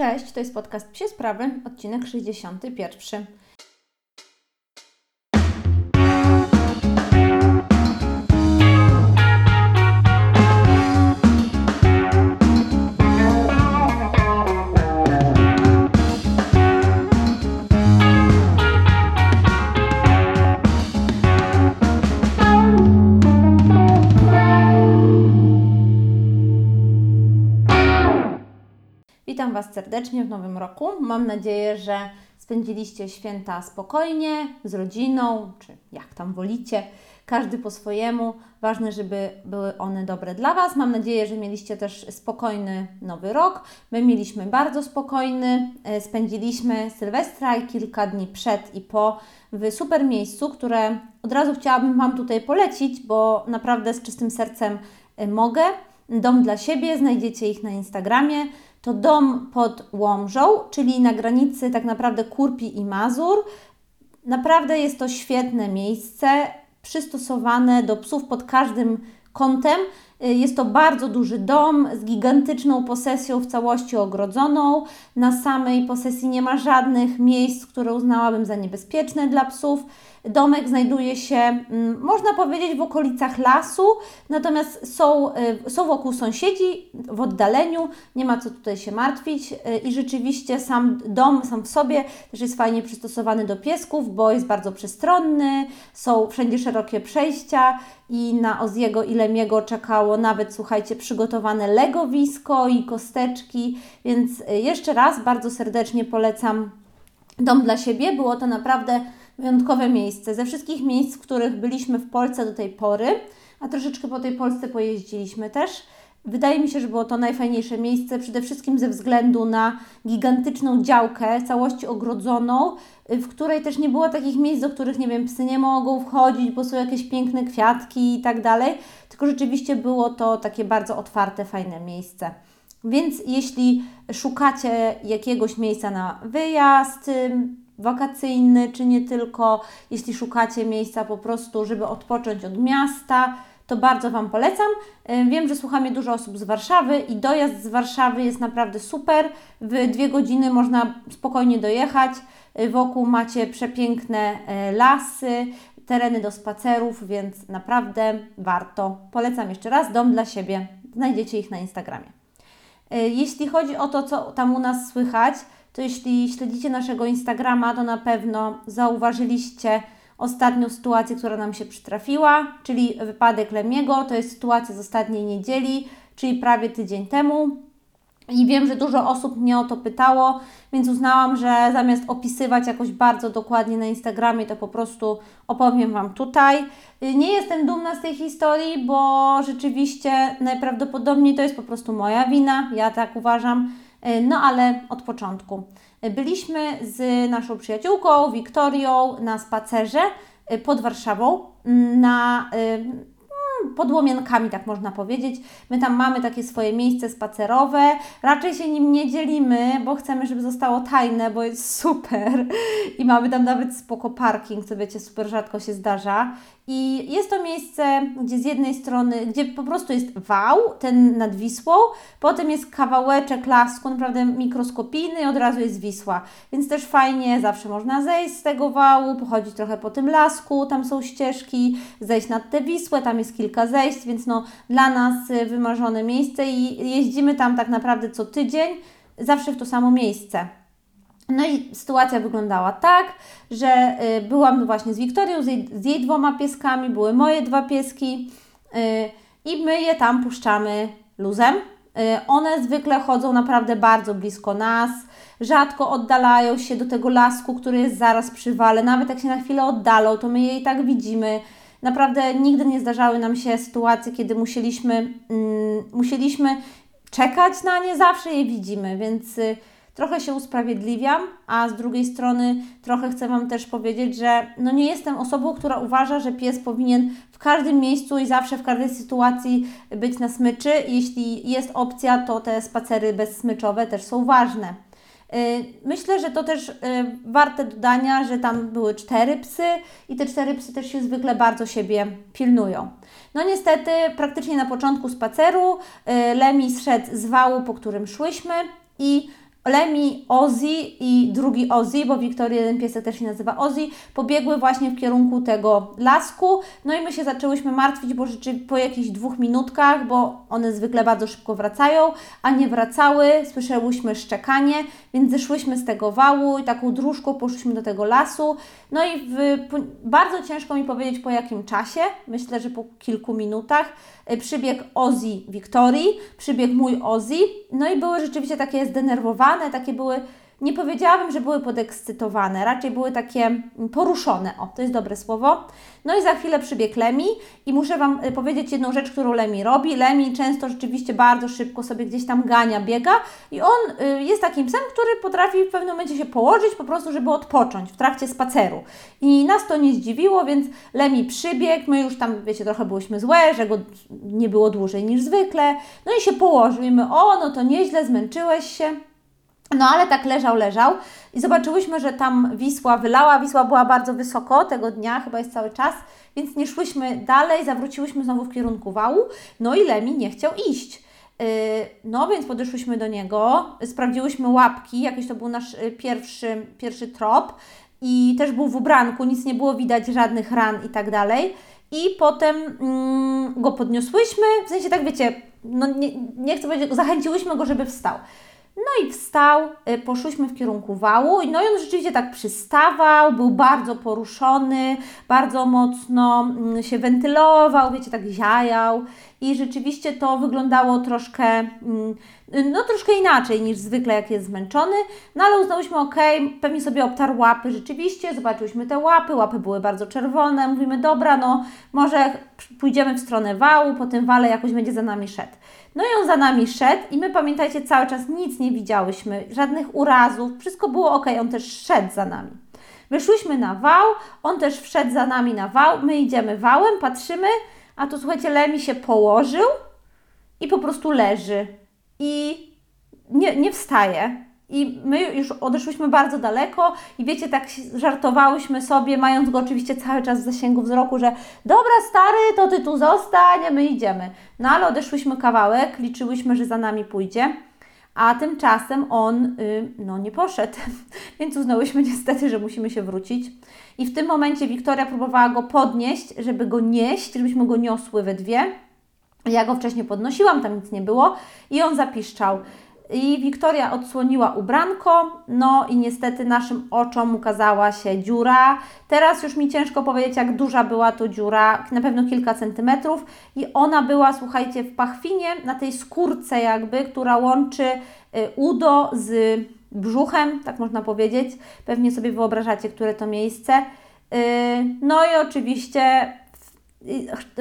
Cześć, to jest podcast Psie Sprawy, odcinek 61. Was serdecznie w nowym roku. Mam nadzieję, że spędziliście święta spokojnie, z rodziną, czy jak tam wolicie, każdy po swojemu. Ważne, żeby były one dobre dla Was. Mam nadzieję, że mieliście też spokojny nowy rok. My mieliśmy bardzo spokojny. E, spędziliśmy Sylwestra i kilka dni przed i po w super miejscu, które od razu chciałabym Wam tutaj polecić, bo naprawdę z czystym sercem e, mogę. Dom dla siebie, znajdziecie ich na Instagramie to dom pod Łomżą, czyli na granicy tak naprawdę Kurpi i Mazur. Naprawdę jest to świetne miejsce, przystosowane do psów pod każdym kątem. Jest to bardzo duży dom z gigantyczną posesją w całości ogrodzoną. Na samej posesji nie ma żadnych miejsc, które uznałabym za niebezpieczne dla psów. Domek znajduje się, mm, można powiedzieć, w okolicach lasu, natomiast są, y, są wokół sąsiedzi w oddaleniu, nie ma co tutaj się martwić y, i rzeczywiście sam dom sam w sobie też jest fajnie przystosowany do piesków, bo jest bardzo przestronny, są wszędzie szerokie przejścia i na Oziego i Lemiego czekało nawet, słuchajcie, przygotowane legowisko i kosteczki, więc y, jeszcze raz bardzo serdecznie polecam dom dla siebie. Było to naprawdę wyjątkowe miejsce. Ze wszystkich miejsc, w których byliśmy w Polsce do tej pory, a troszeczkę po tej Polsce pojeździliśmy też, Wydaje mi się, że było to najfajniejsze miejsce, przede wszystkim ze względu na gigantyczną działkę, całości ogrodzoną, w której też nie było takich miejsc, do których, nie wiem, psy nie mogą wchodzić, bo są jakieś piękne kwiatki i tak dalej, tylko rzeczywiście było to takie bardzo otwarte, fajne miejsce. Więc jeśli szukacie jakiegoś miejsca na wyjazd, wakacyjny, czy nie tylko, jeśli szukacie miejsca po prostu, żeby odpocząć od miasta, to bardzo Wam polecam. Wiem, że słucha mnie dużo osób z Warszawy i dojazd z Warszawy jest naprawdę super. W dwie godziny można spokojnie dojechać. Wokół macie przepiękne e, lasy, tereny do spacerów, więc naprawdę warto. Polecam jeszcze raz, dom dla siebie. Znajdziecie ich na Instagramie. E, jeśli chodzi o to, co tam u nas słychać, to jeśli śledzicie naszego Instagrama, to na pewno zauważyliście ostatnią sytuację, która nam się przytrafiła, czyli wypadek Lemiego. To jest sytuacja z ostatniej niedzieli, czyli prawie tydzień temu. I wiem, że dużo osób mnie o to pytało, więc uznałam, że zamiast opisywać jakoś bardzo dokładnie na Instagramie, to po prostu opowiem Wam tutaj. Nie jestem dumna z tej historii, bo rzeczywiście najprawdopodobniej to jest po prostu moja wina, ja tak uważam no ale od początku. Byliśmy z naszą przyjaciółką Wiktorią na spacerze pod Warszawą na pod Łomienkami, tak można powiedzieć. My tam mamy takie swoje miejsce spacerowe. Raczej się nim nie dzielimy, bo chcemy, żeby zostało tajne, bo jest super. I mamy tam nawet spoko parking, co wiecie, super rzadko się zdarza. I jest to miejsce, gdzie z jednej strony, gdzie po prostu jest wał, ten nad Wisłą, potem jest kawałeczek lasku, naprawdę mikroskopijny i od razu jest Wisła. Więc też fajnie, zawsze można zejść z tego wału, pochodzić trochę po tym lasku, tam są ścieżki, zejść nad tę Wisłę, tam jest kilka zejść, więc no dla nas wymarzone miejsce i jeździmy tam tak naprawdę co tydzień, zawsze w to samo miejsce. No i sytuacja wyglądała tak, że y, byłam właśnie z Wiktorią, z jej, z jej dwoma pieskami, były moje dwa pieski y, i my je tam puszczamy luzem. Y, one zwykle chodzą naprawdę bardzo blisko nas, rzadko oddalają się do tego lasku, który jest zaraz przy wale. Nawet jak się na chwilę oddalą, to my je i tak widzimy. Naprawdę nigdy nie zdarzały nam się sytuacje, kiedy musieliśmy, mm, musieliśmy czekać na nie, zawsze je widzimy, więc trochę się usprawiedliwiam, a z drugiej strony trochę chcę Wam też powiedzieć, że no nie jestem osobą, która uważa, że pies powinien w każdym miejscu i zawsze w każdej sytuacji być na smyczy. Jeśli jest opcja, to te spacery bezsmyczowe też są ważne. Y, myślę, że to też y, warte dodania, że tam były cztery psy i te cztery psy też się zwykle bardzo siebie pilnują. No niestety, praktycznie na początku spaceru y, Lemi zszedł z wału, po którym szłyśmy i Lemi, Ozzy i drugi Ozzy, bo Wiktoria, jeden piesek też się nazywa Ozzy, pobiegły właśnie w kierunku tego lasku. No i my się zaczęłyśmy martwić, bo rzeczywiście po jakichś dwóch minutkach, bo one zwykle bardzo szybko wracają, a nie wracały, słyszałyśmy szczekanie, więc zeszłyśmy z tego wału i taką dróżką poszliśmy do tego lasu. No i w, bardzo ciężko mi powiedzieć po jakim czasie, myślę, że po kilku minutach, y, przybiegł Ozzy Wiktorii, przybiegł mój Ozzy, no i były rzeczywiście takie zdenerwowane, takie były nie powiedziałabym, że były podekscytowane, raczej były takie poruszone. O, to jest dobre słowo. No i za chwilę przybiegł Lemi i muszę Wam y, powiedzieć jedną rzecz, którą Lemi robi. Lemi często rzeczywiście bardzo szybko sobie gdzieś tam gania, biega i on y, jest takim psem, który potrafi w pewnym momencie się położyć po prostu, żeby odpocząć w trakcie spaceru. I nas to nie zdziwiło, więc Lemi przybiegł, my już tam, wiecie, trochę byłyśmy złe, że go nie było dłużej niż zwykle. No i się położył i my, o, no to nieźle, zmęczyłeś się. No ale tak leżał, leżał i zobaczyłyśmy, że tam Wisła wylała. Wisła była bardzo wysoko tego dnia, chyba jest cały czas, więc nie szłyśmy dalej, zawróciłyśmy znowu w kierunku wału. No i Lemi nie chciał iść. Yy, no więc podeszłyśmy do niego, sprawdziłyśmy łapki, jakiś to był nasz y, pierwszy, pierwszy trop i też był w ubranku, nic nie było widać, żadnych ran i tak dalej. I potem mm, go podniosłyśmy, w sensie tak wiecie, no nie, nie chcę powiedzieć, zachęciłyśmy go, żeby wstał. No i wstał, y, poszłyśmy w kierunku wału, no i on rzeczywiście tak przystawał, był bardzo poruszony, bardzo mocno mm, się wentylował, wiecie, tak ziajał i rzeczywiście to wyglądało troszkę, mm, no troszkę inaczej niż zwykle, jak jest zmęczony, no ale uznałyśmy, ok, pewnie sobie obtarł łapy rzeczywiście, zobaczyłyśmy te łapy, łapy były bardzo czerwone, mówimy, dobra, no może pójdziemy w stronę wału, po tym wale jakoś będzie za nami szedł. No i on za nami szedł i my pamiętajcie, cały czas nic nie widziałyśmy, żadnych urazów, wszystko było ok, on też szedł za nami. Wyszłyśmy na wał, on też wszedł za nami na wał, my idziemy wałem, patrzymy, a tu słuchajcie, Lemi się położył i po prostu leży i nie, nie wstaje. I my już odeszłyśmy bardzo daleko i wiecie, tak żartowałyśmy sobie, mając go oczywiście cały czas w zasięgu wzroku, że dobra stary, to Ty tu zostań, my idziemy. No ale odeszłyśmy kawałek, liczyłyśmy, że za nami pójdzie, a tymczasem on y, no nie poszedł, więc uznałyśmy niestety, że musimy się wrócić. I w tym momencie Wiktoria próbowała go podnieść, żeby go nieść, żebyśmy go niosły we dwie. Ja go wcześniej podnosiłam, tam nic nie było i on zapiszczał. I Wiktoria odsłoniła ubranko, no i niestety naszym oczom ukazała się dziura. Teraz już mi ciężko powiedzieć, jak duża była to dziura, na pewno kilka centymetrów. I ona była, słuchajcie, w pachwinie, na tej skórce jakby, która łączy y, udo z brzuchem, tak można powiedzieć. Pewnie sobie wyobrażacie, które to miejsce. Y, no i oczywiście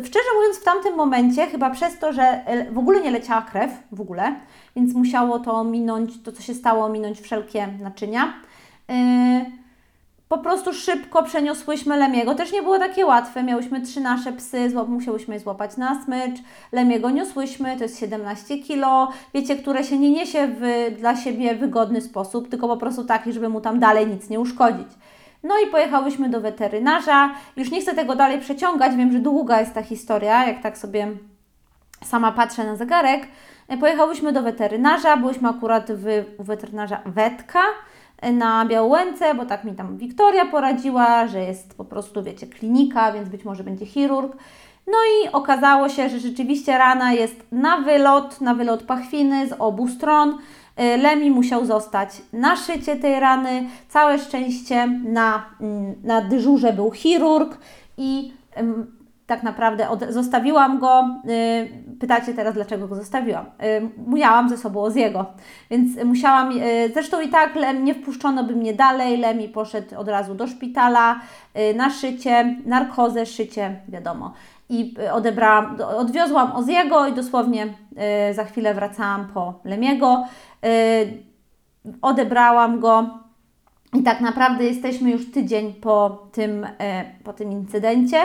Szczerze mówiąc, w tamtym momencie, chyba przez to, że w ogóle nie leciała krew, w ogóle, więc musiało to minąć, to co się stało, minąć wszelkie naczynia. Yy, po prostu szybko przeniosłyśmy Lemiego. Też nie było takie łatwe. Miałyśmy trzy nasze psy, musiałyśmy je złapać na smycz. Lemiego niosłyśmy, to jest 17 kilo. Wiecie, które się nie niesie w dla siebie wygodny sposób, tylko po prostu taki, żeby mu tam dalej nic nie uszkodzić. No i pojechałyśmy do weterynarza. Już nie chcę tego dalej przeciągać, wiem, że długa jest ta historia, jak tak sobie sama patrzę na zegarek. E, pojechałyśmy do weterynarza, byłyśmy akurat w, u weterynarza Wetka e, na Białołęce, bo tak mi tam Wiktoria poradziła, że jest po prostu, wiecie, klinika, więc być może będzie chirurg. No i okazało się, że rzeczywiście rana jest na wylot, na wylot pachwiny z obu stron. E, Lemi musiał zostać na szycie tej rany. Całe szczęście na, mm, na dyżurze był chirurg i tak naprawdę od, zostawiłam go. Y, pytacie teraz, dlaczego go zostawiłam? Y, miałam ze sobą Oziego, więc musiałam, zresztą i tak Lem, nie wpuszczono by mnie dalej, Lemi poszedł od razu do szpitala na szycie, narkozę, szycie, wiadomo. I odebrałam, odwiozłam Oziego i dosłownie za chwilę wracałam po Lemiego. Odebrałam go i tak naprawdę jesteśmy już tydzień po tym, po tym incydencie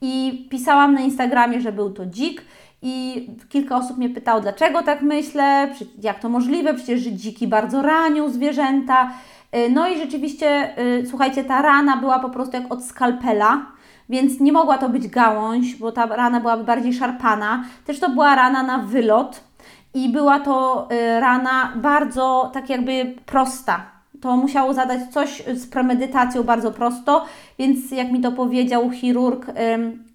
i pisałam na Instagramie, że był to dzik. I kilka osób mnie pytało, dlaczego tak myślę, jak to możliwe, przecież dziki bardzo ranią zwierzęta. Y, no i rzeczywiście, y, słuchajcie, ta rana była po prostu jak od skalpela, więc nie mogła to być gałąź, bo ta rana byłaby bardziej szarpana. Też to była rana na wylot. i była to y, rana bardzo tak jakby prosta. To musiało zadać coś z premedytacją bardzo prosto, więc jak mi to powiedział chirurg,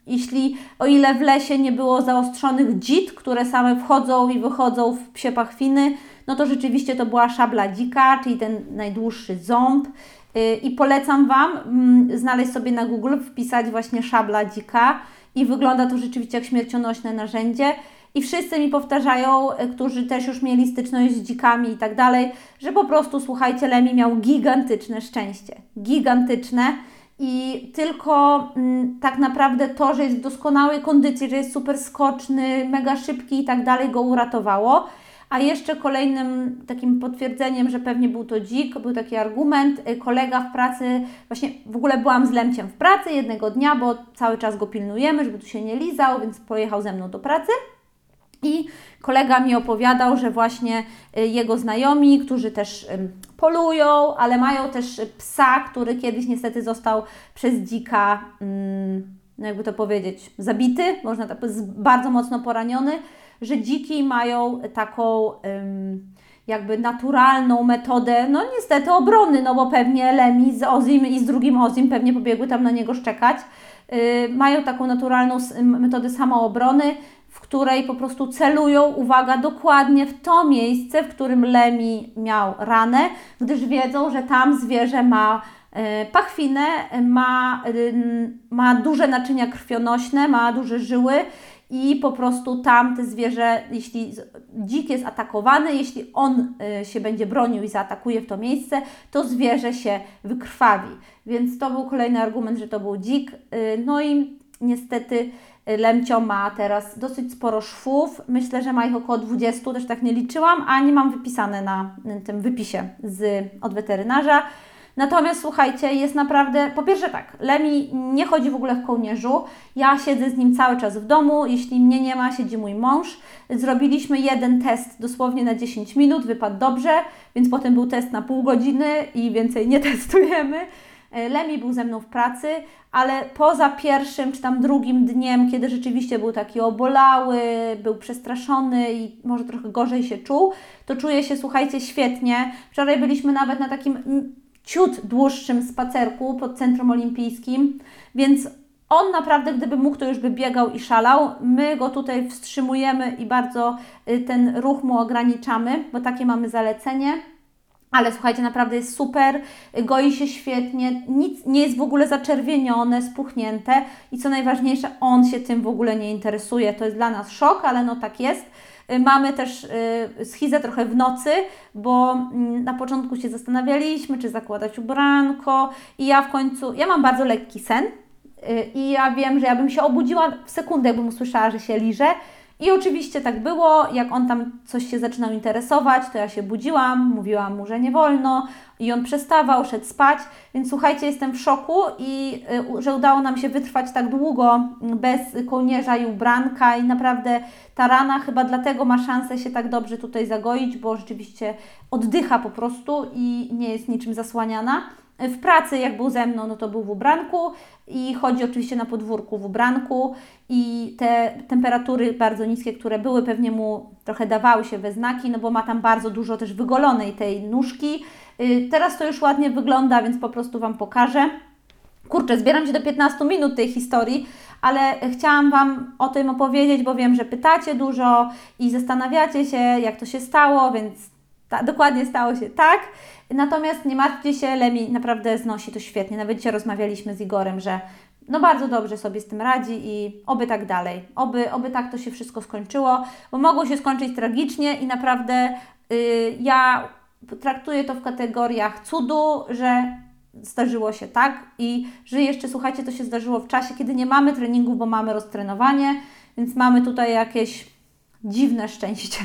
jeśli o ile w lesie nie było zaostrzonych dzit, które same wchodzą i wychodzą w psie pachwiny, no to rzeczywiście to była szabla dzika, czyli ten najdłuższy ząb. I polecam Wam mm, znaleźć sobie na Google, wpisać właśnie szabla dzika i wygląda to rzeczywiście jak śmiercionośne narzędzie. I wszyscy mi powtarzają, y, którzy też już mieli styczność z dzikami i tak dalej, że po prostu, słuchajcie, Lemi miał gigantyczne szczęście. Gigantyczne. I tylko mm, tak naprawdę to, że jest w doskonałej kondycji, że jest super skoczny, mega szybki i tak dalej, go uratowało. A jeszcze kolejnym takim potwierdzeniem, że pewnie był to dzik, był taki argument, y, kolega w pracy, właśnie w ogóle byłam z Lemciem w pracy jednego dnia, bo cały czas go pilnujemy, żeby tu się nie lizał, więc pojechał ze mną do pracy. I kolega mi opowiadał, że właśnie y, jego znajomi, którzy też polują, ale mają też psa, który kiedyś niestety został przez dzika, no jakby to powiedzieć, zabity, można tak bardzo mocno poraniony, że dziki mają taką jakby naturalną metodę, no niestety obrony, no bo pewnie Lemi z Ozim i z drugim Ozim pewnie pobiegły tam na niego szczekać. Y, mają taką naturalną metodę samoobrony, w której po prostu celują, uwaga, dokładnie w to miejsce, w którym Lemi miał ranę, gdyż wiedzą, że tam zwierzę ma y, pachwinę, ma, y, ma duże naczynia krwionośne, ma duże żyły i po prostu tam te zwierzę, jeśli dzik jest atakowany, jeśli on y, się będzie bronił i zaatakuje w to miejsce, to zwierzę się wykrwawi. Więc to był kolejny argument, że to był dzik. Y, no i niestety y, Lemcio ma teraz dosyć sporo szwów. Myślę, że ma ich około 20, też tak nie liczyłam, a nie mam wypisane na tym wypisie z, od weterynarza. Natomiast słuchajcie, jest naprawdę, po pierwsze tak, Lemi nie chodzi w ogóle w kołnierzu. Ja siedzę z nim cały czas w domu. Jeśli mnie nie ma, siedzi mój mąż. Zrobiliśmy jeden test dosłownie na 10 minut, wypadł dobrze, więc potem był test na pół godziny i więcej nie testujemy. E, Lemi był ze mną w pracy, ale poza pierwszym czy tam drugim dniem, kiedy rzeczywiście był taki obolały, był przestraszony i może trochę gorzej się czuł, to czuję się, słuchajcie, świetnie. Wczoraj byliśmy nawet na takim ciut dłuższym spacerku pod Centrum Olimpijskim, więc on naprawdę, gdyby mógł, to już by biegał i szalał. My go tutaj wstrzymujemy i bardzo y, ten ruch mu ograniczamy, bo takie mamy zalecenie. Ale słuchajcie, naprawdę jest super, goi się świetnie, nic nie jest w ogóle zaczerwienione, spuchnięte i co najważniejsze, on się tym w ogóle nie interesuje. To jest dla nas szok, ale no tak jest. Y, mamy też y, schizę trochę w nocy, bo mm, na początku się zastanawialiśmy, czy zakładać ubranko i ja w końcu, ja mam bardzo lekki sen y, i ja wiem, że ja bym się obudziła w sekundę, jakbym usłyszała, że się liże, i oczywiście tak było, jak on tam coś się zaczynał interesować, to ja się budziłam, mówiłam mu, że nie wolno i on przestawał, szedł spać, więc słuchajcie, jestem w szoku i y, że udało nam się wytrwać tak długo bez kołnierza i ubranka i naprawdę ta rana chyba dlatego ma szansę się tak dobrze tutaj zagoić, bo rzeczywiście oddycha po prostu i nie jest niczym zasłaniana. W pracy, jak był ze mną, no to był w ubranku i chodzi oczywiście na podwórku w ubranku i te temperatury bardzo niskie, które były, pewnie mu trochę dawały się we znaki, no bo ma tam bardzo dużo też wygolonej tej nóżki. Y, teraz to już ładnie wygląda, więc po prostu Wam pokażę. Kurczę, zbieram się do 15 minut tej historii, ale chciałam Wam o tym opowiedzieć, bo wiem, że pytacie dużo i zastanawiacie się, jak to się stało, więc ta, dokładnie stało się tak. Natomiast nie martwcie się, Lemi naprawdę znosi to świetnie. Nawet dzisiaj rozmawialiśmy z Igorem, że no bardzo dobrze sobie z tym radzi i oby tak dalej. Oby, oby tak to się wszystko skończyło, bo mogło się skończyć tragicznie i naprawdę yy, ja traktuję to w kategoriach cudu, że zdarzyło się tak i że jeszcze, słuchajcie, to się zdarzyło w czasie, kiedy nie mamy treningu, bo mamy roztrenowanie, więc mamy tutaj jakieś dziwne szczęście.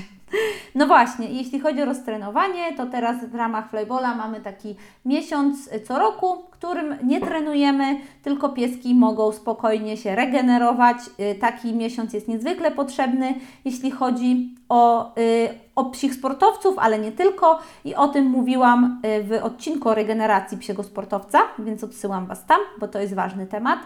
No właśnie, jeśli chodzi o roztrenowanie, to teraz w ramach Flybola mamy taki miesiąc co roku, którym nie trenujemy, tylko pieski mogą spokojnie się regenerować. Y, taki miesiąc jest niezwykle potrzebny, jeśli chodzi o, y, o psich sportowców, ale nie tylko. I o tym mówiłam y, w odcinku o regeneracji psiego sportowca, więc odsyłam Was tam, bo to jest ważny temat.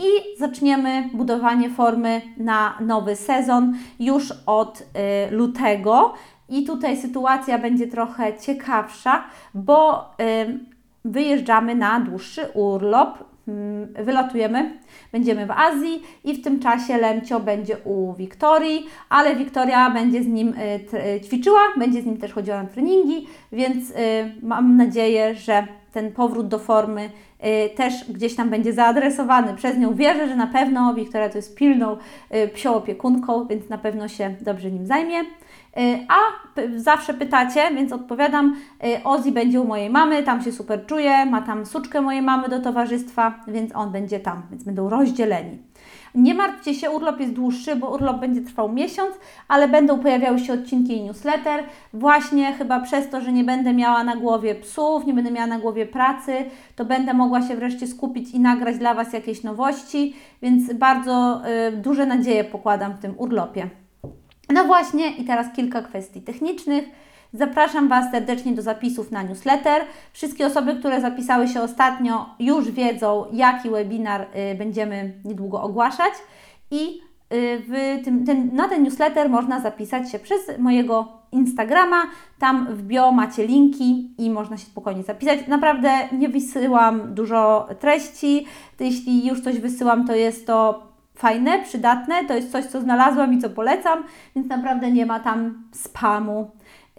I zaczniemy budowanie formy na nowy sezon już od y, lutego. I tutaj sytuacja będzie trochę ciekawsza, bo y, wyjeżdżamy na dłuższy urlop. Mm, wylatujemy, będziemy w Azji i w tym czasie Lemcio będzie u Wiktorii, ale Wiktoria będzie z nim y, ćwiczyła, będzie z nim też chodziła na treningi, więc mam nadzieję, że ten powrót do formy też gdzieś tam będzie zaadresowany przez nią. Wierzę, że na pewno Wiktoria to jest pilną psią opiekunką, więc na pewno się dobrze nim zajmie. Y, a zawsze pytacie, więc odpowiadam, y, Ozzy będzie u mojej mamy, tam się super czuje, ma tam suczkę mojej mamy do towarzystwa, więc on będzie tam, więc będą rozdzieleni. Nie martwcie się, urlop jest dłuższy, bo urlop będzie trwał miesiąc, ale będą pojawiały się odcinki i newsletter. Właśnie chyba przez to, że nie będę miała na głowie psów, nie będę miała na głowie pracy, to będę mogła się wreszcie skupić i nagrać dla Was jakieś nowości, więc bardzo y, duże nadzieje pokładam w tym urlopie. No właśnie, i teraz kilka kwestii technicznych. Zapraszam Was serdecznie do zapisów na newsletter. Wszystkie osoby, które zapisały się ostatnio, już wiedzą, jaki webinar y, będziemy niedługo ogłaszać. I y, tym, ten, na ten newsletter można zapisać się przez mojego Instagrama. Tam w bio macie linki i można się spokojnie zapisać. Naprawdę nie wysyłam dużo treści. Jeśli już coś wysyłam, to jest to fajne, przydatne, to jest coś, co znalazłam i co polecam, więc naprawdę nie ma tam spamu.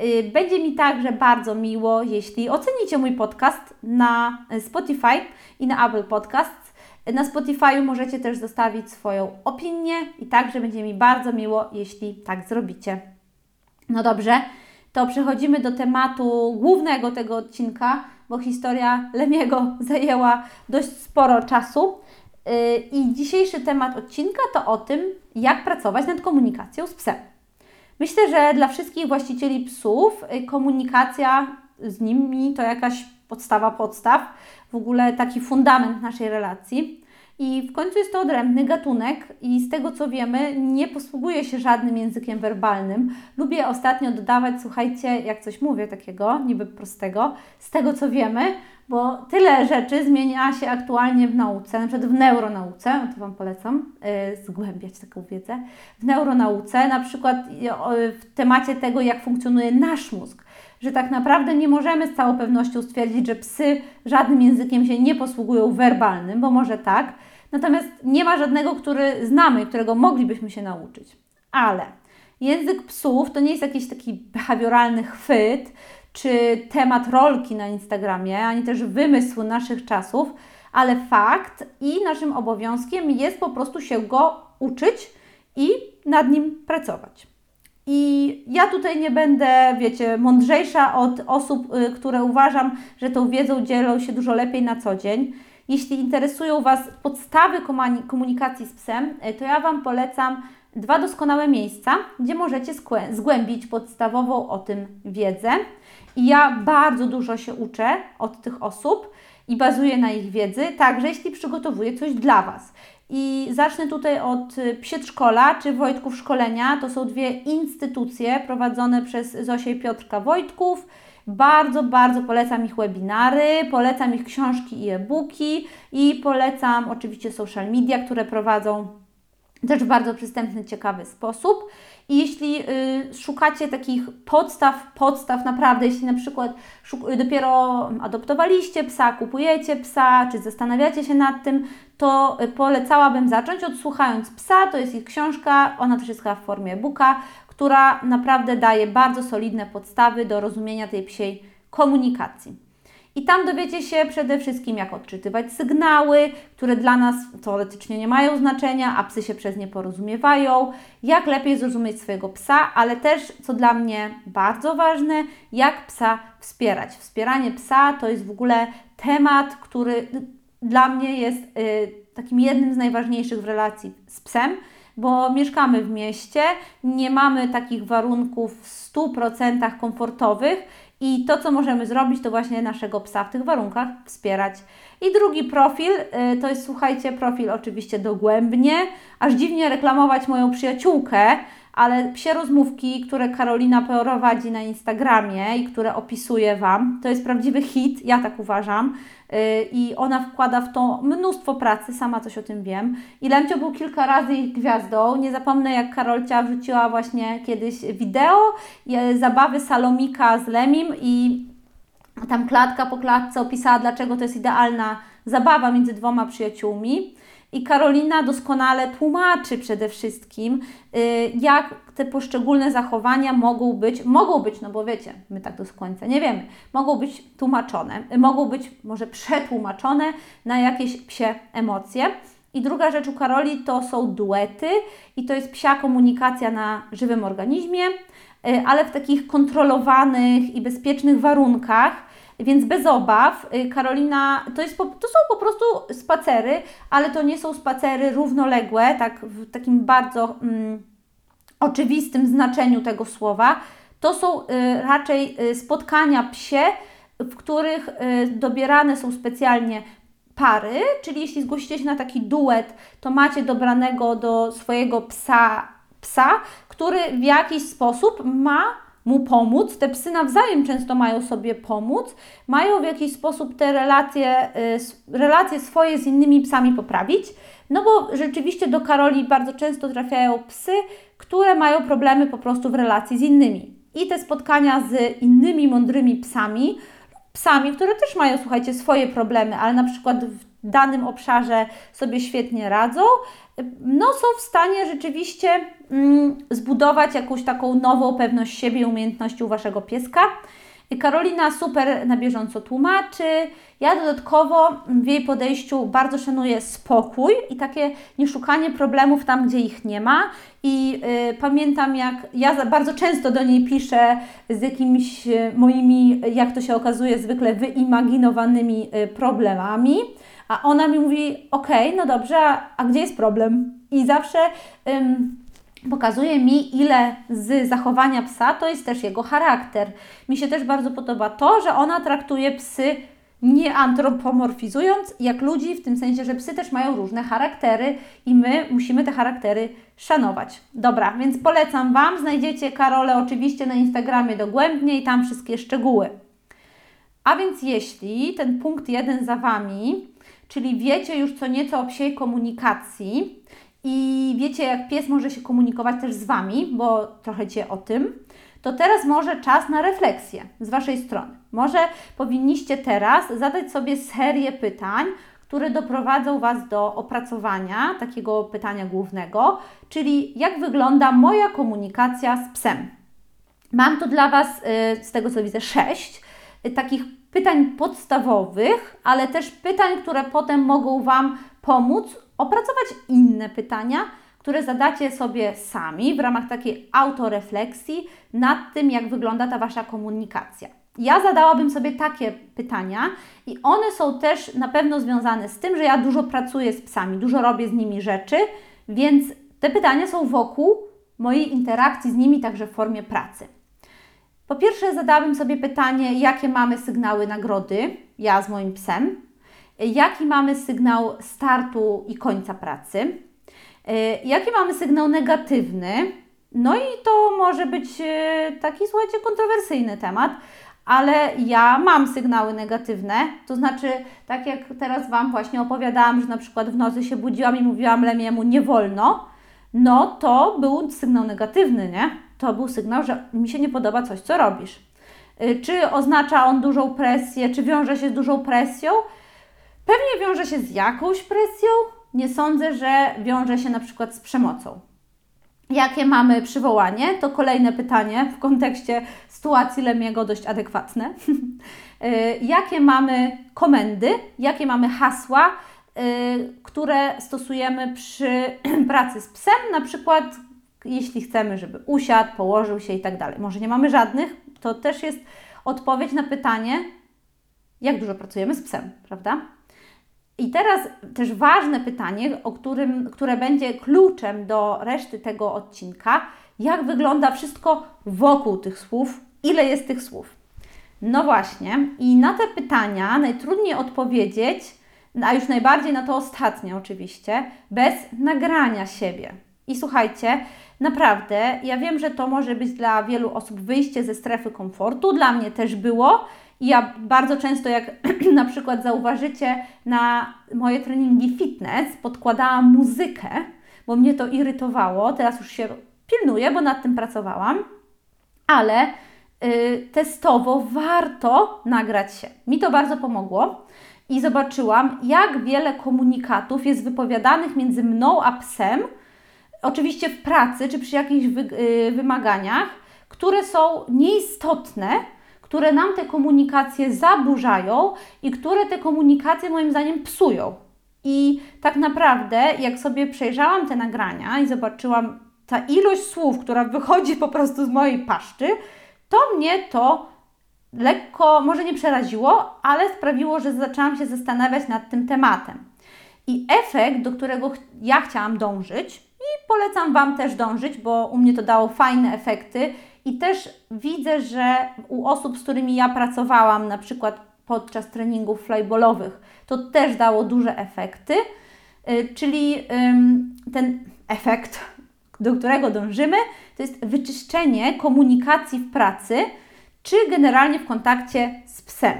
Y, będzie mi także bardzo miło, jeśli ocenicie mój podcast na Spotify i na Apple Podcasts. Na Spotify możecie też zostawić swoją opinię i także będzie mi bardzo miło, jeśli tak zrobicie. No dobrze, to przechodzimy do tematu głównego tego odcinka, bo historia Lemiego zajęła dość sporo czasu. Y, I dzisiejszy temat odcinka to o tym, jak pracować nad komunikacją z psem. Myślę, że dla wszystkich właścicieli psów y, komunikacja z nimi to jakaś podstawa podstaw, w ogóle taki fundament naszej relacji. I w końcu jest to odrębny gatunek i z tego co wiemy, nie posługuje się żadnym językiem werbalnym. Lubię ostatnio dodawać, słuchajcie, jak coś mówię takiego, niby prostego, z tego co wiemy, bo tyle rzeczy zmienia się aktualnie w nauce, na przykład w neuronauce, to Wam polecam yy, zgłębiać taką wiedzę, w neuronauce, na przykład w temacie tego, jak funkcjonuje nasz mózg, że tak naprawdę nie możemy z całą pewnością stwierdzić, że psy żadnym językiem się nie posługują werbalnym, bo może tak, natomiast nie ma żadnego, który znamy, którego moglibyśmy się nauczyć. Ale język psów to nie jest jakiś taki behawioralny chwyt, czy temat rolki na Instagramie, ani też wymysł naszych czasów, ale fakt i naszym obowiązkiem jest po prostu się go uczyć i nad nim pracować. I ja tutaj nie będę, wiecie, mądrzejsza od osób, y, które uważam, że tą wiedzą dzielą się dużo lepiej na co dzień. Jeśli interesują Was podstawy komunikacji z psem, y, to ja Wam polecam dwa doskonałe miejsca, gdzie możecie zgłębić podstawową o tym wiedzę. I ja bardzo dużo się uczę od tych osób i bazuję na ich wiedzy, także jeśli przygotowuję coś dla Was. I zacznę tutaj od Przedszkola czy Wojtków Szkolenia. To są dwie instytucje prowadzone przez Zosię i Piotrka Wojtków. Bardzo, bardzo polecam ich webinary, polecam ich książki i e-booki i polecam oczywiście social media, które prowadzą też w bardzo przystępny, ciekawy sposób. I jeśli y, szukacie takich podstaw, podstaw naprawdę, jeśli na przykład dopiero adoptowaliście psa, kupujecie psa, czy zastanawiacie się nad tym, to y, polecałabym zacząć od Słuchając Psa, to jest ich książka, ona też jest chyba w formie e-booka, która naprawdę daje bardzo solidne podstawy do rozumienia tej psiej komunikacji. I tam dowiecie się przede wszystkim, jak odczytywać sygnały, które dla nas teoretycznie nie mają znaczenia, a psy się przez nie porozumiewają, jak lepiej zrozumieć swojego psa, ale też, co dla mnie bardzo ważne, jak psa wspierać. Wspieranie psa to jest w ogóle temat, który dla mnie jest y, takim jednym z najważniejszych w relacji z psem bo mieszkamy w mieście, nie mamy takich warunków w 100% komfortowych i to, co możemy zrobić, to właśnie naszego psa w tych warunkach wspierać. I drugi profil, y, to jest słuchajcie, profil oczywiście dogłębnie, aż dziwnie reklamować moją przyjaciółkę, ale psie rozmówki, które Karolina prowadzi na Instagramie i które opisuję Wam, to jest prawdziwy hit, ja tak uważam. Yy, I ona wkłada w to mnóstwo pracy, sama coś o tym wiem. I Lemcio był kilka razy ich gwiazdą. Nie zapomnę, jak Karolcia wrzuciła właśnie kiedyś wideo yy, zabawy Salomika z Lemim i tam klatka po klatce opisała, dlaczego to jest idealna zabawa między dwoma przyjaciółmi. I Karolina doskonale tłumaczy przede wszystkim, y, jak te poszczególne zachowania mogą być, mogą być, no bo wiecie, my tak do końca nie wiemy, mogą być tłumaczone, mogą być może przetłumaczone na jakieś psie emocje. I druga rzecz u Karoli to są duety i to jest psia komunikacja na żywym organizmie, y, ale w takich kontrolowanych i bezpiecznych warunkach więc bez obaw, y, Karolina, to, jest, to są po prostu spacery, ale to nie są spacery równoległe, tak w takim bardzo mm, oczywistym znaczeniu tego słowa. To są y, raczej y, spotkania psie, w których y, dobierane są specjalnie pary, czyli jeśli zgłosicie się na taki duet, to macie dobranego do swojego psa, psa, który w jakiś sposób ma mu pomóc. Te psy nawzajem często mają sobie pomóc, mają w jakiś sposób te relacje, y, relacje swoje z innymi psami poprawić. No bo rzeczywiście do Karoli bardzo często trafiają psy, które mają problemy po prostu w relacji z innymi. I te spotkania z innymi mądrymi psami, psami, które też mają, słuchajcie, swoje problemy, ale na przykład w danym obszarze sobie świetnie radzą, no, są w stanie rzeczywiście mm, zbudować jakąś taką nową pewność siebie i umiejętności u Waszego pieska. Karolina super na bieżąco tłumaczy. Ja dodatkowo w jej podejściu bardzo szanuję spokój i takie nieszukanie problemów tam, gdzie ich nie ma. I y, pamiętam, jak ja bardzo często do niej piszę z jakimiś y, moimi, jak to się okazuje, zwykle wyimaginowanymi y, problemami a ona mi mówi, okej, okay, no dobrze, a, a, gdzie jest problem? I zawsze ym, pokazuje mi, ile z zachowania psa to jest też jego charakter. Mi się też bardzo podoba to, że ona traktuje psy nie antropomorfizując jak ludzi, w tym sensie, że psy też mają różne charaktery i my musimy te charaktery szanować. Dobra, więc polecam Wam. Znajdziecie Karolę oczywiście na Instagramie dogłębnie i tam wszystkie szczegóły. A więc jeśli ten punkt jeden za Wami czyli wiecie już co nieco o psiej komunikacji i wiecie, jak pies może się komunikować też z Wami, bo trochę Cię o tym, to teraz może czas na refleksję z Waszej strony. Może powinniście teraz zadać sobie serię pytań, które doprowadzą Was do opracowania takiego pytania głównego, czyli jak wygląda moja komunikacja z psem. Mam tu dla Was, y, z tego co widzę, sześć y, takich pytań podstawowych, ale też pytań, które potem mogą Wam pomóc opracować inne pytania, które zadacie sobie sami w ramach takiej autorefleksji nad tym, jak wygląda ta Wasza komunikacja. Ja zadałabym sobie takie pytania i one są też na pewno związane z tym, że ja dużo pracuję z psami, dużo robię z nimi rzeczy, więc te pytania są wokół mojej interakcji z nimi także w formie pracy. Po pierwsze, zadałabym sobie pytanie, jakie mamy sygnały nagrody, ja z moim psem, jaki mamy sygnał startu i końca pracy, e, jaki mamy sygnał negatywny, no i to może być e, taki, słuchajcie, kontrowersyjny temat, ale ja mam sygnały negatywne, to znaczy, tak jak teraz Wam właśnie opowiadałam, że na przykład w nocy się budziłam i mówiłam Lemiemu nie wolno, no to był sygnał negatywny, nie? To był sygnał, że mi się nie podoba coś, co robisz. Y, czy oznacza on dużą presję, czy wiąże się z dużą presją? Pewnie wiąże się z jakąś presją. Nie sądzę, że wiąże się na przykład z przemocą. Jakie mamy przywołanie? To kolejne pytanie w kontekście sytuacji Lemiego dość adekwatne. Y, jakie mamy komendy, jakie mamy hasła, y, które stosujemy przy pracy z psem, na przykład jeśli chcemy, żeby usiadł, położył się i tak dalej. Może nie mamy żadnych, to też jest odpowiedź na pytanie, jak dużo pracujemy z psem, prawda? I teraz też ważne pytanie, o którym, które będzie kluczem do reszty tego odcinka, jak wygląda wszystko wokół tych słów, ile jest tych słów. No właśnie, i na te pytania najtrudniej odpowiedzieć, a już najbardziej na to ostatnie oczywiście, bez nagrania siebie. I słuchajcie, naprawdę, ja wiem, że to może być dla wielu osób wyjście ze strefy komfortu, dla mnie też było. Ja bardzo często, jak na przykład zauważycie na moje treningi fitness, podkładałam muzykę, bo mnie to irytowało. Teraz już się pilnuję, bo nad tym pracowałam, ale y, testowo warto nagrać się. Mi to bardzo pomogło i zobaczyłam, jak wiele komunikatów jest wypowiadanych między mną a psem, oczywiście w pracy czy przy jakichś wy, y, wymaganiach, które są nieistotne, które nam te komunikacje zaburzają i które te komunikacje moim zdaniem psują. I tak naprawdę, jak sobie przejrzałam te nagrania i zobaczyłam ta ilość słów, która wychodzi po prostu z mojej paszczy, to mnie to lekko, może nie przeraziło, ale sprawiło, że zaczęłam się zastanawiać nad tym tematem. I efekt, do którego ja chciałam dążyć, i polecam Wam też dążyć, bo u mnie to dało fajne efekty, i też widzę, że u osób, z którymi ja pracowałam, na przykład podczas treningów flyballowych, to też dało duże efekty. Y, czyli ten efekt, do którego dążymy, to jest wyczyszczenie komunikacji w pracy, czy generalnie w kontakcie z psem.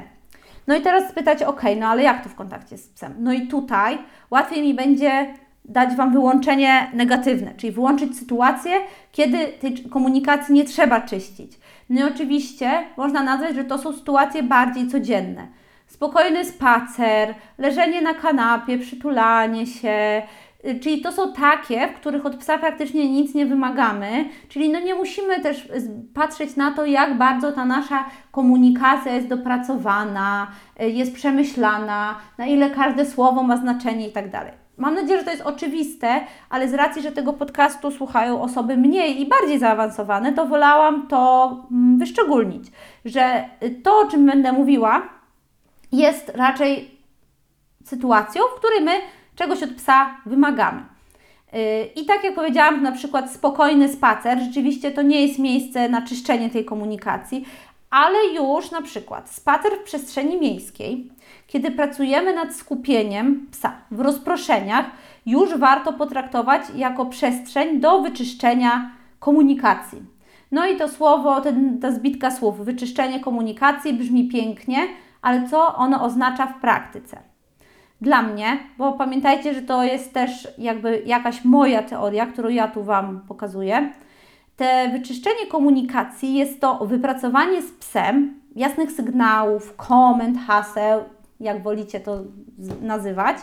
No i teraz spytać, ok, no ale jak to w kontakcie z psem? No i tutaj łatwiej mi będzie dać Wam wyłączenie negatywne, czyli wyłączyć sytuację, kiedy tej komunikacji nie trzeba czyścić. No i oczywiście można nazwać, że to są sytuacje bardziej codzienne. Spokojny spacer, leżenie na kanapie, przytulanie się, y, Czyli to są takie, w których od psa praktycznie nic nie wymagamy, czyli no nie musimy też patrzeć na to, jak bardzo ta nasza komunikacja jest dopracowana, y, jest przemyślana, na ile każde słowo ma znaczenie i tak. Mam nadzieję, że to jest oczywiste, ale z racji, że tego podcastu słuchają osoby mniej i bardziej zaawansowane, to wolałam to mm, wyszczególnić, że to, o czym będę mówiła, jest raczej sytuacją, w której my czegoś od psa wymagamy. Y, I tak jak powiedziałam, na przykład spokojny spacer, rzeczywiście to nie jest miejsce na czyszczenie tej komunikacji, ale już na przykład spacer w przestrzeni miejskiej, kiedy pracujemy nad skupieniem psa w rozproszeniach, już warto potraktować jako przestrzeń do wyczyszczenia komunikacji. No i to słowo, ten, ta zbitka słów, wyczyszczenie komunikacji brzmi pięknie, ale co ono oznacza w praktyce? Dla mnie, bo pamiętajcie, że to jest też jakby jakaś moja teoria, którą ja tu Wam pokazuję. Te wyczyszczenie komunikacji jest to wypracowanie z psem jasnych sygnałów, komend, haseł, jak wolicie to nazywać,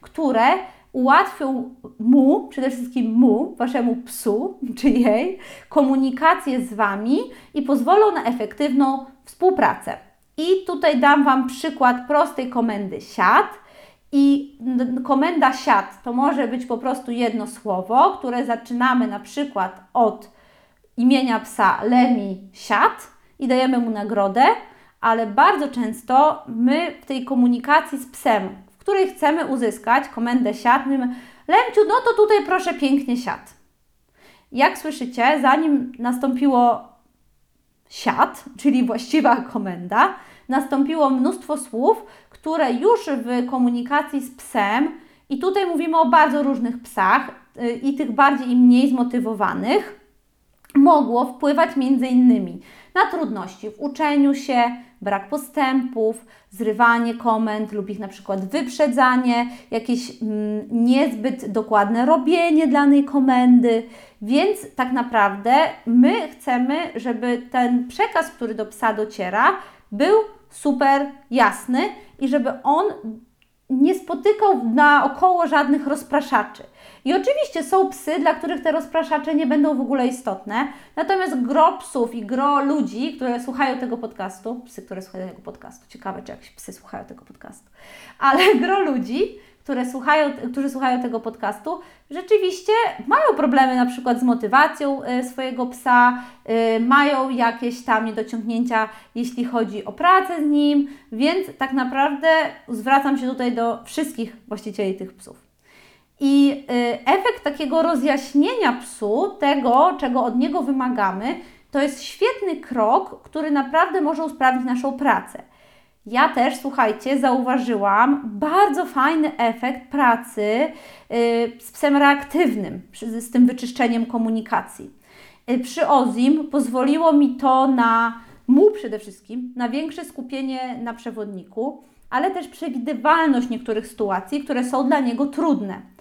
które ułatwią mu, przede wszystkim mu, waszemu psu czy jej, komunikację z wami i pozwolą na efektywną współpracę. I tutaj dam Wam przykład prostej komendy siad. I komenda siad to może być po prostu jedno słowo, które zaczynamy na przykład od imienia psa Lemi siad i dajemy mu nagrodę, ale bardzo często my w tej komunikacji z psem, w której chcemy uzyskać komendę siad, mówimy Lemciu, no to tutaj proszę pięknie siad. Jak słyszycie, zanim nastąpiło siad, czyli właściwa komenda, nastąpiło mnóstwo słów, które już w komunikacji z psem, i tutaj mówimy o bardzo różnych psach, y, i tych bardziej i mniej zmotywowanych, mogło wpływać między innymi na trudności w uczeniu się, brak postępów, zrywanie komend lub ich na przykład wyprzedzanie, jakieś mm, niezbyt dokładne robienie danej komendy. Więc tak naprawdę my chcemy, żeby ten przekaz, który do psa dociera, był super jasny i żeby on nie spotykał naokoło żadnych rozpraszaczy. I oczywiście są psy, dla których te rozpraszacze nie będą w ogóle istotne, natomiast gro psów i gro ludzi, które słuchają tego podcastu, psy, które słuchają tego podcastu, ciekawe, czy jakieś psy słuchają tego podcastu, ale gro ludzi, które słuchają, którzy słuchają tego podcastu, rzeczywiście mają problemy na przykład z motywacją y, swojego psa, y, mają jakieś tam niedociągnięcia, jeśli chodzi o pracę z nim, więc tak naprawdę zwracam się tutaj do wszystkich właścicieli tych psów. I y, efekt takiego rozjaśnienia psu, tego, czego od niego wymagamy, to jest świetny krok, który naprawdę może usprawnić naszą pracę. Ja też, słuchajcie, zauważyłam bardzo fajny efekt pracy y, z psem reaktywnym, z tym wyczyszczeniem komunikacji. Y, przy Ozim pozwoliło mi to na mu przede wszystkim, na większe skupienie na przewodniku, ale też przewidywalność niektórych sytuacji, które są dla niego trudne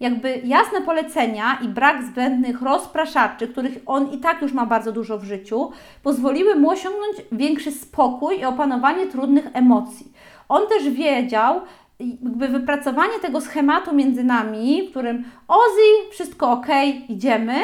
jakby jasne polecenia i brak zbędnych rozpraszaczy, których on i tak już ma bardzo dużo w życiu, pozwoliły mu osiągnąć większy spokój i opanowanie trudnych emocji. On też wiedział, jakby wypracowanie tego schematu między nami, w którym Ozzy, wszystko ok, idziemy,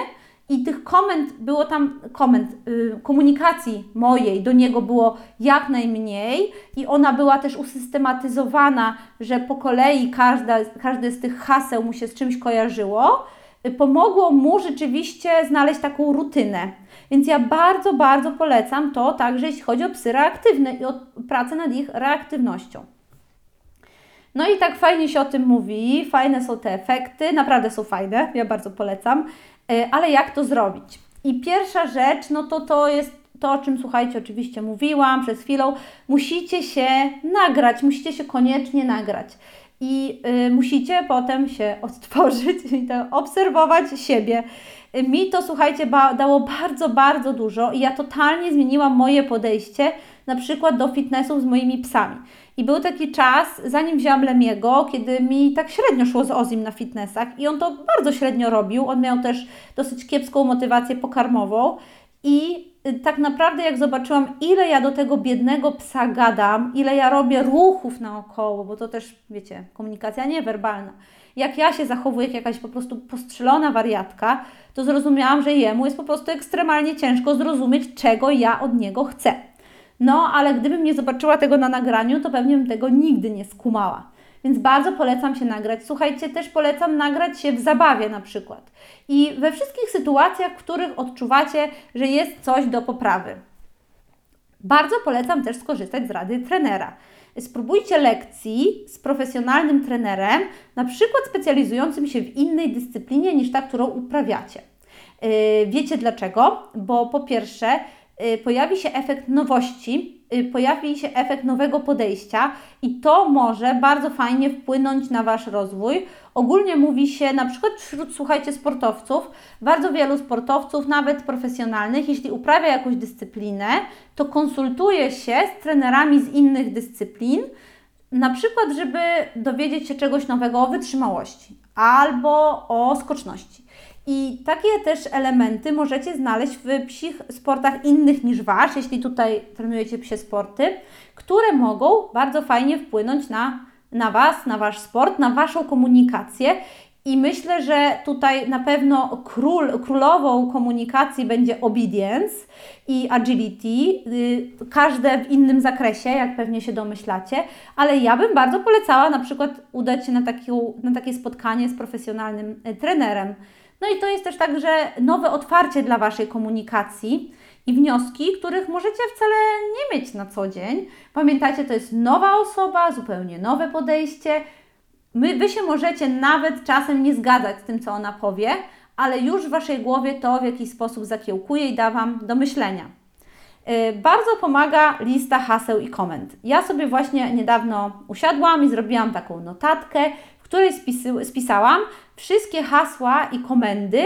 i tych komend było tam, komend, yy, komunikacji mojej do niego było jak najmniej i ona była też usystematyzowana, że po kolei każda, każde z tych haseł mu się z czymś kojarzyło, yy, pomogło mu rzeczywiście znaleźć taką rutynę. Więc ja bardzo, bardzo polecam to także jeśli chodzi o psy reaktywne i o pracę nad ich reaktywnością. No i tak fajnie się o tym mówi, fajne są te efekty, naprawdę są fajne, ja bardzo polecam. E, ale jak to zrobić? I pierwsza rzecz, no to to jest to, o czym słuchajcie, oczywiście mówiłam przed chwilą, musicie się nagrać, musicie się koniecznie nagrać. I y, musicie potem się odtworzyć i obserwować siebie. Mi to, słuchajcie, ba dało bardzo, bardzo dużo i ja totalnie zmieniłam moje podejście na przykład do fitnessu z moimi psami. I był taki czas, zanim wziąłam Lemiego, kiedy mi tak średnio szło z Ozim na fitnessach i on to bardzo średnio robił. On miał też dosyć kiepską motywację pokarmową i y, tak naprawdę jak zobaczyłam, ile ja do tego biednego psa gadam, ile ja robię ruchów naokoło, bo to też, wiecie, komunikacja niewerbalna, jak ja się zachowuję jak jakaś po prostu postrzelona wariatka, to zrozumiałam, że jemu jest po prostu ekstremalnie ciężko zrozumieć, czego ja od niego chcę. No, ale gdybym nie zobaczyła tego na nagraniu, to pewnie bym tego nigdy nie skumała. Więc bardzo polecam się nagrać. Słuchajcie, też polecam nagrać się w zabawie na przykład. I we wszystkich sytuacjach, w których odczuwacie, że jest coś do poprawy. Bardzo polecam też skorzystać z rady trenera. Spróbujcie lekcji z profesjonalnym trenerem, na przykład specjalizującym się w innej dyscyplinie niż ta, którą uprawiacie. Yy, wiecie dlaczego? Bo po pierwsze, pojawi się efekt nowości, y, pojawi się efekt nowego podejścia i to może bardzo fajnie wpłynąć na Wasz rozwój. Ogólnie mówi się na przykład wśród, słuchajcie, sportowców, bardzo wielu sportowców, nawet profesjonalnych, jeśli uprawia jakąś dyscyplinę, to konsultuje się z trenerami z innych dyscyplin, na przykład, żeby dowiedzieć się czegoś nowego o wytrzymałości albo o skoczności. I takie też elementy możecie znaleźć w psich sportach innych niż Wasz, jeśli tutaj trenujecie psie sporty, które mogą bardzo fajnie wpłynąć na, na Was, na Wasz sport, na Waszą komunikację. I myślę, że tutaj na pewno król, królową komunikacji będzie obedience i agility, yy, każde w innym zakresie, jak pewnie się domyślacie, ale ja bym bardzo polecała na przykład udać się na, takią, na takie spotkanie z profesjonalnym y, trenerem no i to jest też także nowe otwarcie dla Waszej komunikacji i wnioski, których możecie wcale nie mieć na co dzień. Pamiętajcie, to jest nowa osoba, zupełnie nowe podejście. My, wy się możecie nawet czasem nie zgadzać z tym, co ona powie, ale już w Waszej głowie to w jakiś sposób zakiełkuje i da Wam do myślenia. Yy, bardzo pomaga lista haseł i komend. Ja sobie właśnie niedawno usiadłam i zrobiłam taką notatkę, w której spisy, spisałam wszystkie hasła i komendy,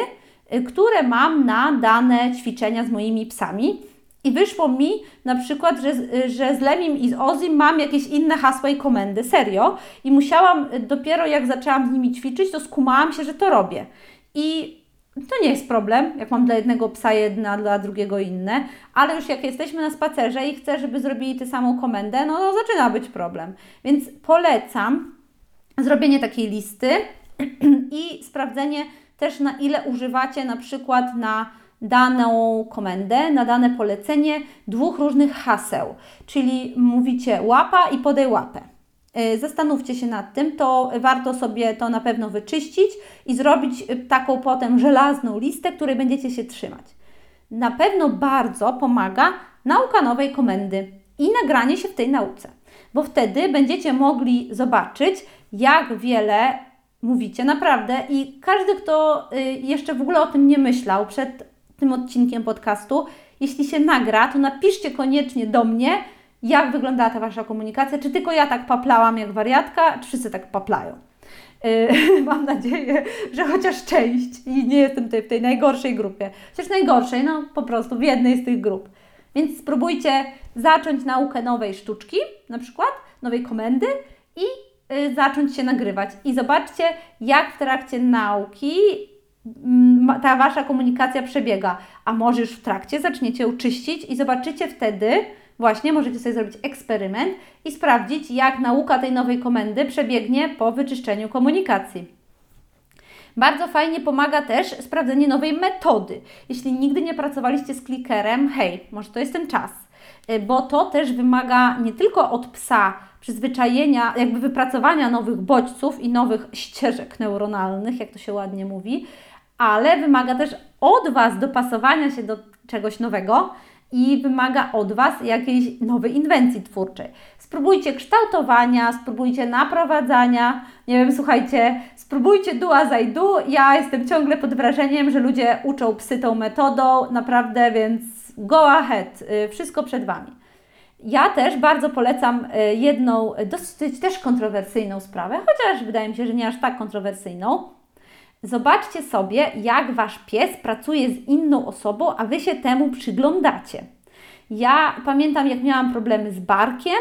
y, które mam na dane ćwiczenia z moimi psami. I wyszło mi na przykład, że, y, że z Lemim i z Ozim mam jakieś inne hasła i komendy, serio. I musiałam, y, dopiero jak zaczęłam z nimi ćwiczyć, to skumałam się, że to robię. I to nie jest problem, jak mam dla jednego psa jedna, dla drugiego inne, ale już jak jesteśmy na spacerze i chcę, żeby zrobili tę samą komendę, no to zaczyna być problem. Więc polecam zrobienie takiej listy, i sprawdzenie też na ile używacie na przykład na daną komendę, na dane polecenie dwóch różnych haseł, czyli mówicie łapa i podaj łapę. Y, zastanówcie się nad tym, to warto sobie to na pewno wyczyścić i zrobić taką potem żelazną listę, której będziecie się trzymać. Na pewno bardzo pomaga nauka nowej komendy i nagranie się w tej nauce, bo wtedy będziecie mogli zobaczyć, jak wiele mówicie, naprawdę. I każdy, kto y, jeszcze w ogóle o tym nie myślał przed tym odcinkiem podcastu, jeśli się nagra, to napiszcie koniecznie do mnie, jak wyglądała ta Wasza komunikacja, czy tylko ja tak paplałam jak wariatka, czy wszyscy tak paplają. Yy, mam nadzieję, że chociaż część i nie jestem tutaj w tej najgorszej grupie. Chociaż najgorszej, no po prostu w jednej z tych grup. Więc spróbujcie zacząć naukę nowej sztuczki, na przykład nowej komendy i y, zacząć się nagrywać. I zobaczcie, jak w trakcie nauki mm, ta Wasza komunikacja przebiega. A może już w trakcie zaczniecie ją czyścić i zobaczycie wtedy, właśnie możecie sobie zrobić eksperyment i sprawdzić, jak nauka tej nowej komendy przebiegnie po wyczyszczeniu komunikacji. Bardzo fajnie pomaga też sprawdzenie nowej metody. Jeśli nigdy nie pracowaliście z klikerem, hej, może to jest ten czas, y, bo to też wymaga nie tylko od psa przyzwyczajenia, jakby wypracowania nowych bodźców i nowych ścieżek neuronalnych, jak to się ładnie mówi, ale wymaga też od Was dopasowania się do czegoś nowego i wymaga od Was jakiejś nowej inwencji twórczej. Spróbujcie kształtowania, spróbujcie naprowadzania, nie wiem, słuchajcie, spróbujcie do as I do. Ja jestem ciągle pod wrażeniem, że ludzie uczą psy tą metodą, naprawdę, więc go ahead, y, wszystko przed Wami. Ja też bardzo polecam y, jedną dosyć też kontrowersyjną sprawę, chociaż wydaje mi się, że nie aż tak kontrowersyjną. Zobaczcie sobie, jak Wasz pies pracuje z inną osobą, a Wy się temu przyglądacie. Ja pamiętam, jak miałam problemy z barkiem,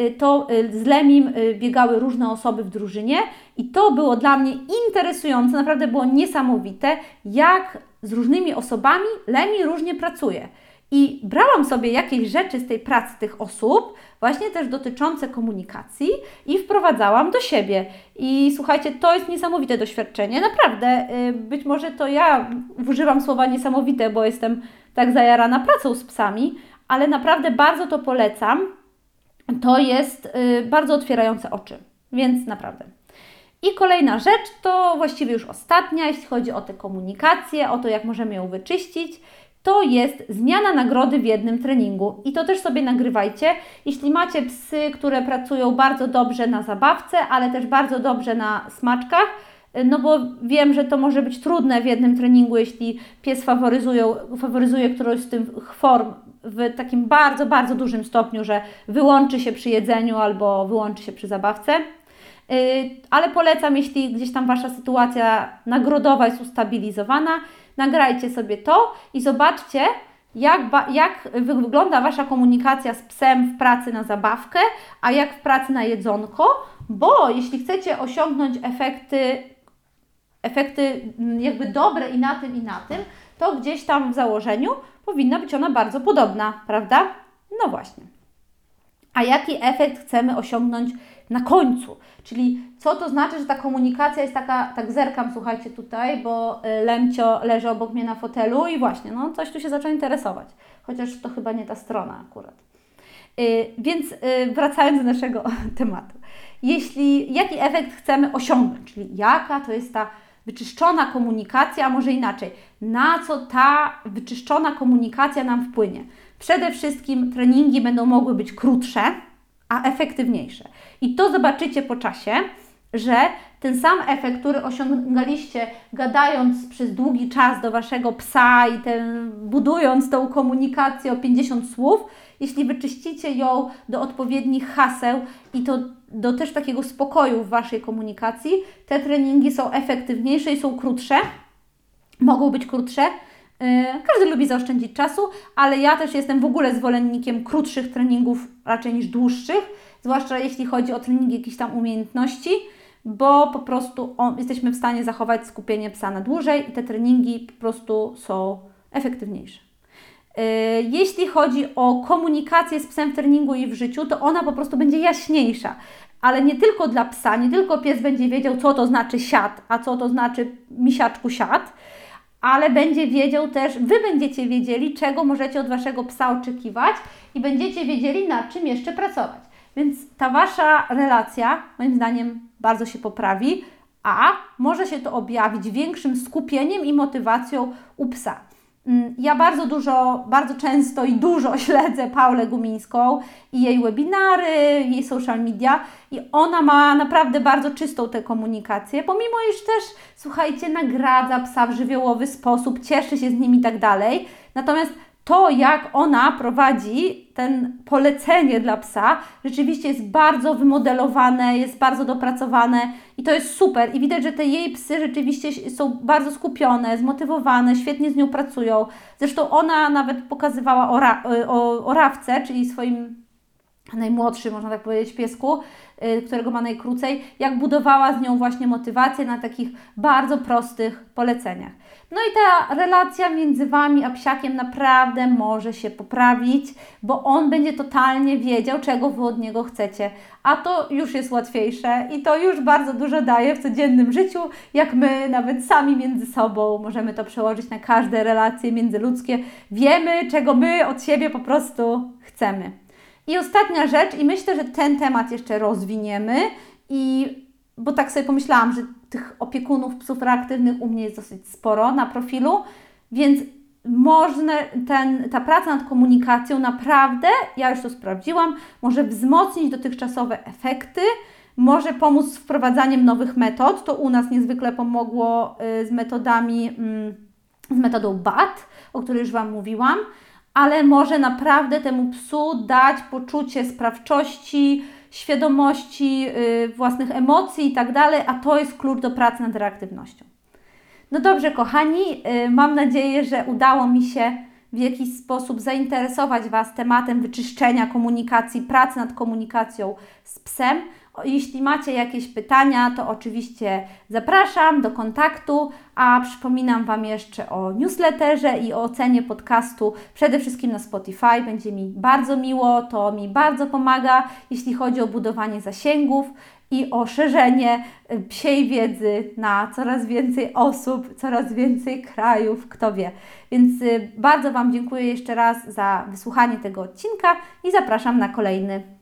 y, to z Lemim biegały różne osoby w drużynie i to było dla mnie interesujące, naprawdę było niesamowite, jak z różnymi osobami Lemi różnie pracuje. I brałam sobie jakieś rzeczy z tej pracy tych osób, właśnie też dotyczące komunikacji, i wprowadzałam do siebie. I słuchajcie, to jest niesamowite doświadczenie, naprawdę. Y, być może to ja używam słowa niesamowite, bo jestem tak zajarana pracą z psami, ale naprawdę bardzo to polecam. To jest y, bardzo otwierające oczy, więc naprawdę. I kolejna rzecz to właściwie już ostatnia, jeśli chodzi o tę komunikację, o to, jak możemy ją wyczyścić to jest zmiana nagrody w jednym treningu. I to też sobie nagrywajcie. Jeśli macie psy, które pracują bardzo dobrze na zabawce, ale też bardzo dobrze na smaczkach, no bo wiem, że to może być trudne w jednym treningu, jeśli pies faworyzuje, faworyzuje którąś z tych form w takim bardzo, bardzo dużym stopniu, że wyłączy się przy jedzeniu albo wyłączy się przy zabawce. Y, ale polecam, jeśli gdzieś tam Wasza sytuacja nagrodowa jest ustabilizowana, nagrajcie sobie to i zobaczcie, jak, jak wygląda Wasza komunikacja z psem w pracy na zabawkę, a jak w pracy na jedzonko, bo jeśli chcecie osiągnąć efekty, efekty mm, jakby dobre i na tym, i na tym, to gdzieś tam w założeniu powinna być ona bardzo podobna, prawda? No właśnie. A jaki efekt chcemy osiągnąć na końcu? Czyli co to znaczy, że ta komunikacja jest taka, tak zerkam, słuchajcie tutaj, bo y, Lemcio leży obok mnie na fotelu i właśnie, no coś tu się zaczął interesować, chociaż to chyba nie ta strona akurat. Yy, więc yy, wracając do naszego tematu. Jeśli, jaki efekt chcemy osiągnąć, czyli jaka to jest ta wyczyszczona komunikacja, a może inaczej, na co ta wyczyszczona komunikacja nam wpłynie? Przede wszystkim treningi będą mogły być krótsze, a efektywniejsze. I to zobaczycie po czasie, że ten sam efekt, który osiągaliście gadając przez długi czas do waszego psa i ten, budując tą komunikację o 50 słów, jeśli wyczyścicie ją do odpowiednich haseł i to do też takiego spokoju w waszej komunikacji, te treningi są efektywniejsze i są krótsze, mogą być krótsze. Y, każdy lubi zaoszczędzić czasu, ale ja też jestem w ogóle zwolennikiem krótszych treningów raczej niż dłuższych, zwłaszcza jeśli chodzi o trening jakichś tam umiejętności, bo po prostu on, jesteśmy w stanie zachować skupienie psa na dłużej i te treningi po prostu są efektywniejsze. Yy, jeśli chodzi o komunikację z psem w treningu i w życiu, to ona po prostu będzie jaśniejsza. Ale nie tylko dla psa, nie tylko pies będzie wiedział, co to znaczy siad, a co to znaczy misiaczku siad, ale będzie wiedział też, Wy będziecie wiedzieli, czego możecie od Waszego psa oczekiwać i będziecie wiedzieli, nad czym jeszcze pracować. Więc ta Wasza relacja, moim zdaniem, bardzo się poprawi, a może się to objawić większym skupieniem i motywacją u psa. Mm, ja bardzo dużo, bardzo często i dużo śledzę Paulę Gumińską i jej webinary, jej social media i ona ma naprawdę bardzo czystą tę komunikację, pomimo iż też, słuchajcie, nagradza psa w żywiołowy sposób, cieszy się z nim i tak dalej. Natomiast to, jak ona prowadzi ten polecenie dla psa, rzeczywiście jest bardzo wymodelowane, jest bardzo dopracowane i to jest super. I widać, że te jej psy rzeczywiście są bardzo skupione, zmotywowane, świetnie z nią pracują. Zresztą ona nawet pokazywała o, o, o Rawce, czyli swoim najmłodszy, można tak powiedzieć, piesku, y, którego ma najkrócej, jak budowała z nią właśnie motywację na takich bardzo prostych poleceniach. No i ta relacja między Wami a psiakiem naprawdę może się poprawić, bo on będzie totalnie wiedział, czego Wy od niego chcecie. A to już jest łatwiejsze i to już bardzo dużo daje w codziennym życiu, jak my nawet sami między sobą możemy to przełożyć na każde relacje międzyludzkie. Wiemy, czego my od siebie po prostu chcemy. I ostatnia rzecz, i myślę, że ten temat jeszcze rozwiniemy, i bo tak sobie pomyślałam, że tych opiekunów psów reaktywnych u mnie jest dosyć sporo na profilu, więc można ten, ta praca nad komunikacją naprawdę, ja już to sprawdziłam, może wzmocnić dotychczasowe efekty, może pomóc z wprowadzaniem nowych metod. To u nas niezwykle pomogło y, z metodami, mm, z metodą BAT, o której już Wam mówiłam ale może naprawdę temu psu dać poczucie sprawczości, świadomości yy, własnych emocji i tak dalej, a to jest klucz do pracy nad reaktywnością. No dobrze, kochani, yy, mam nadzieję, że udało mi się w jakiś sposób zainteresować Was tematem wyczyszczenia komunikacji, pracy nad komunikacją z psem. Jeśli macie jakieś pytania, to oczywiście zapraszam do kontaktu, a przypominam Wam jeszcze o newsletterze i o ocenie podcastu przede wszystkim na Spotify. Będzie mi bardzo miło, to mi bardzo pomaga, jeśli chodzi o budowanie zasięgów i o szerzenie y, psiej wiedzy na coraz więcej osób, coraz więcej krajów, kto wie. Więc y, bardzo Wam dziękuję jeszcze raz za wysłuchanie tego odcinka i zapraszam na kolejny.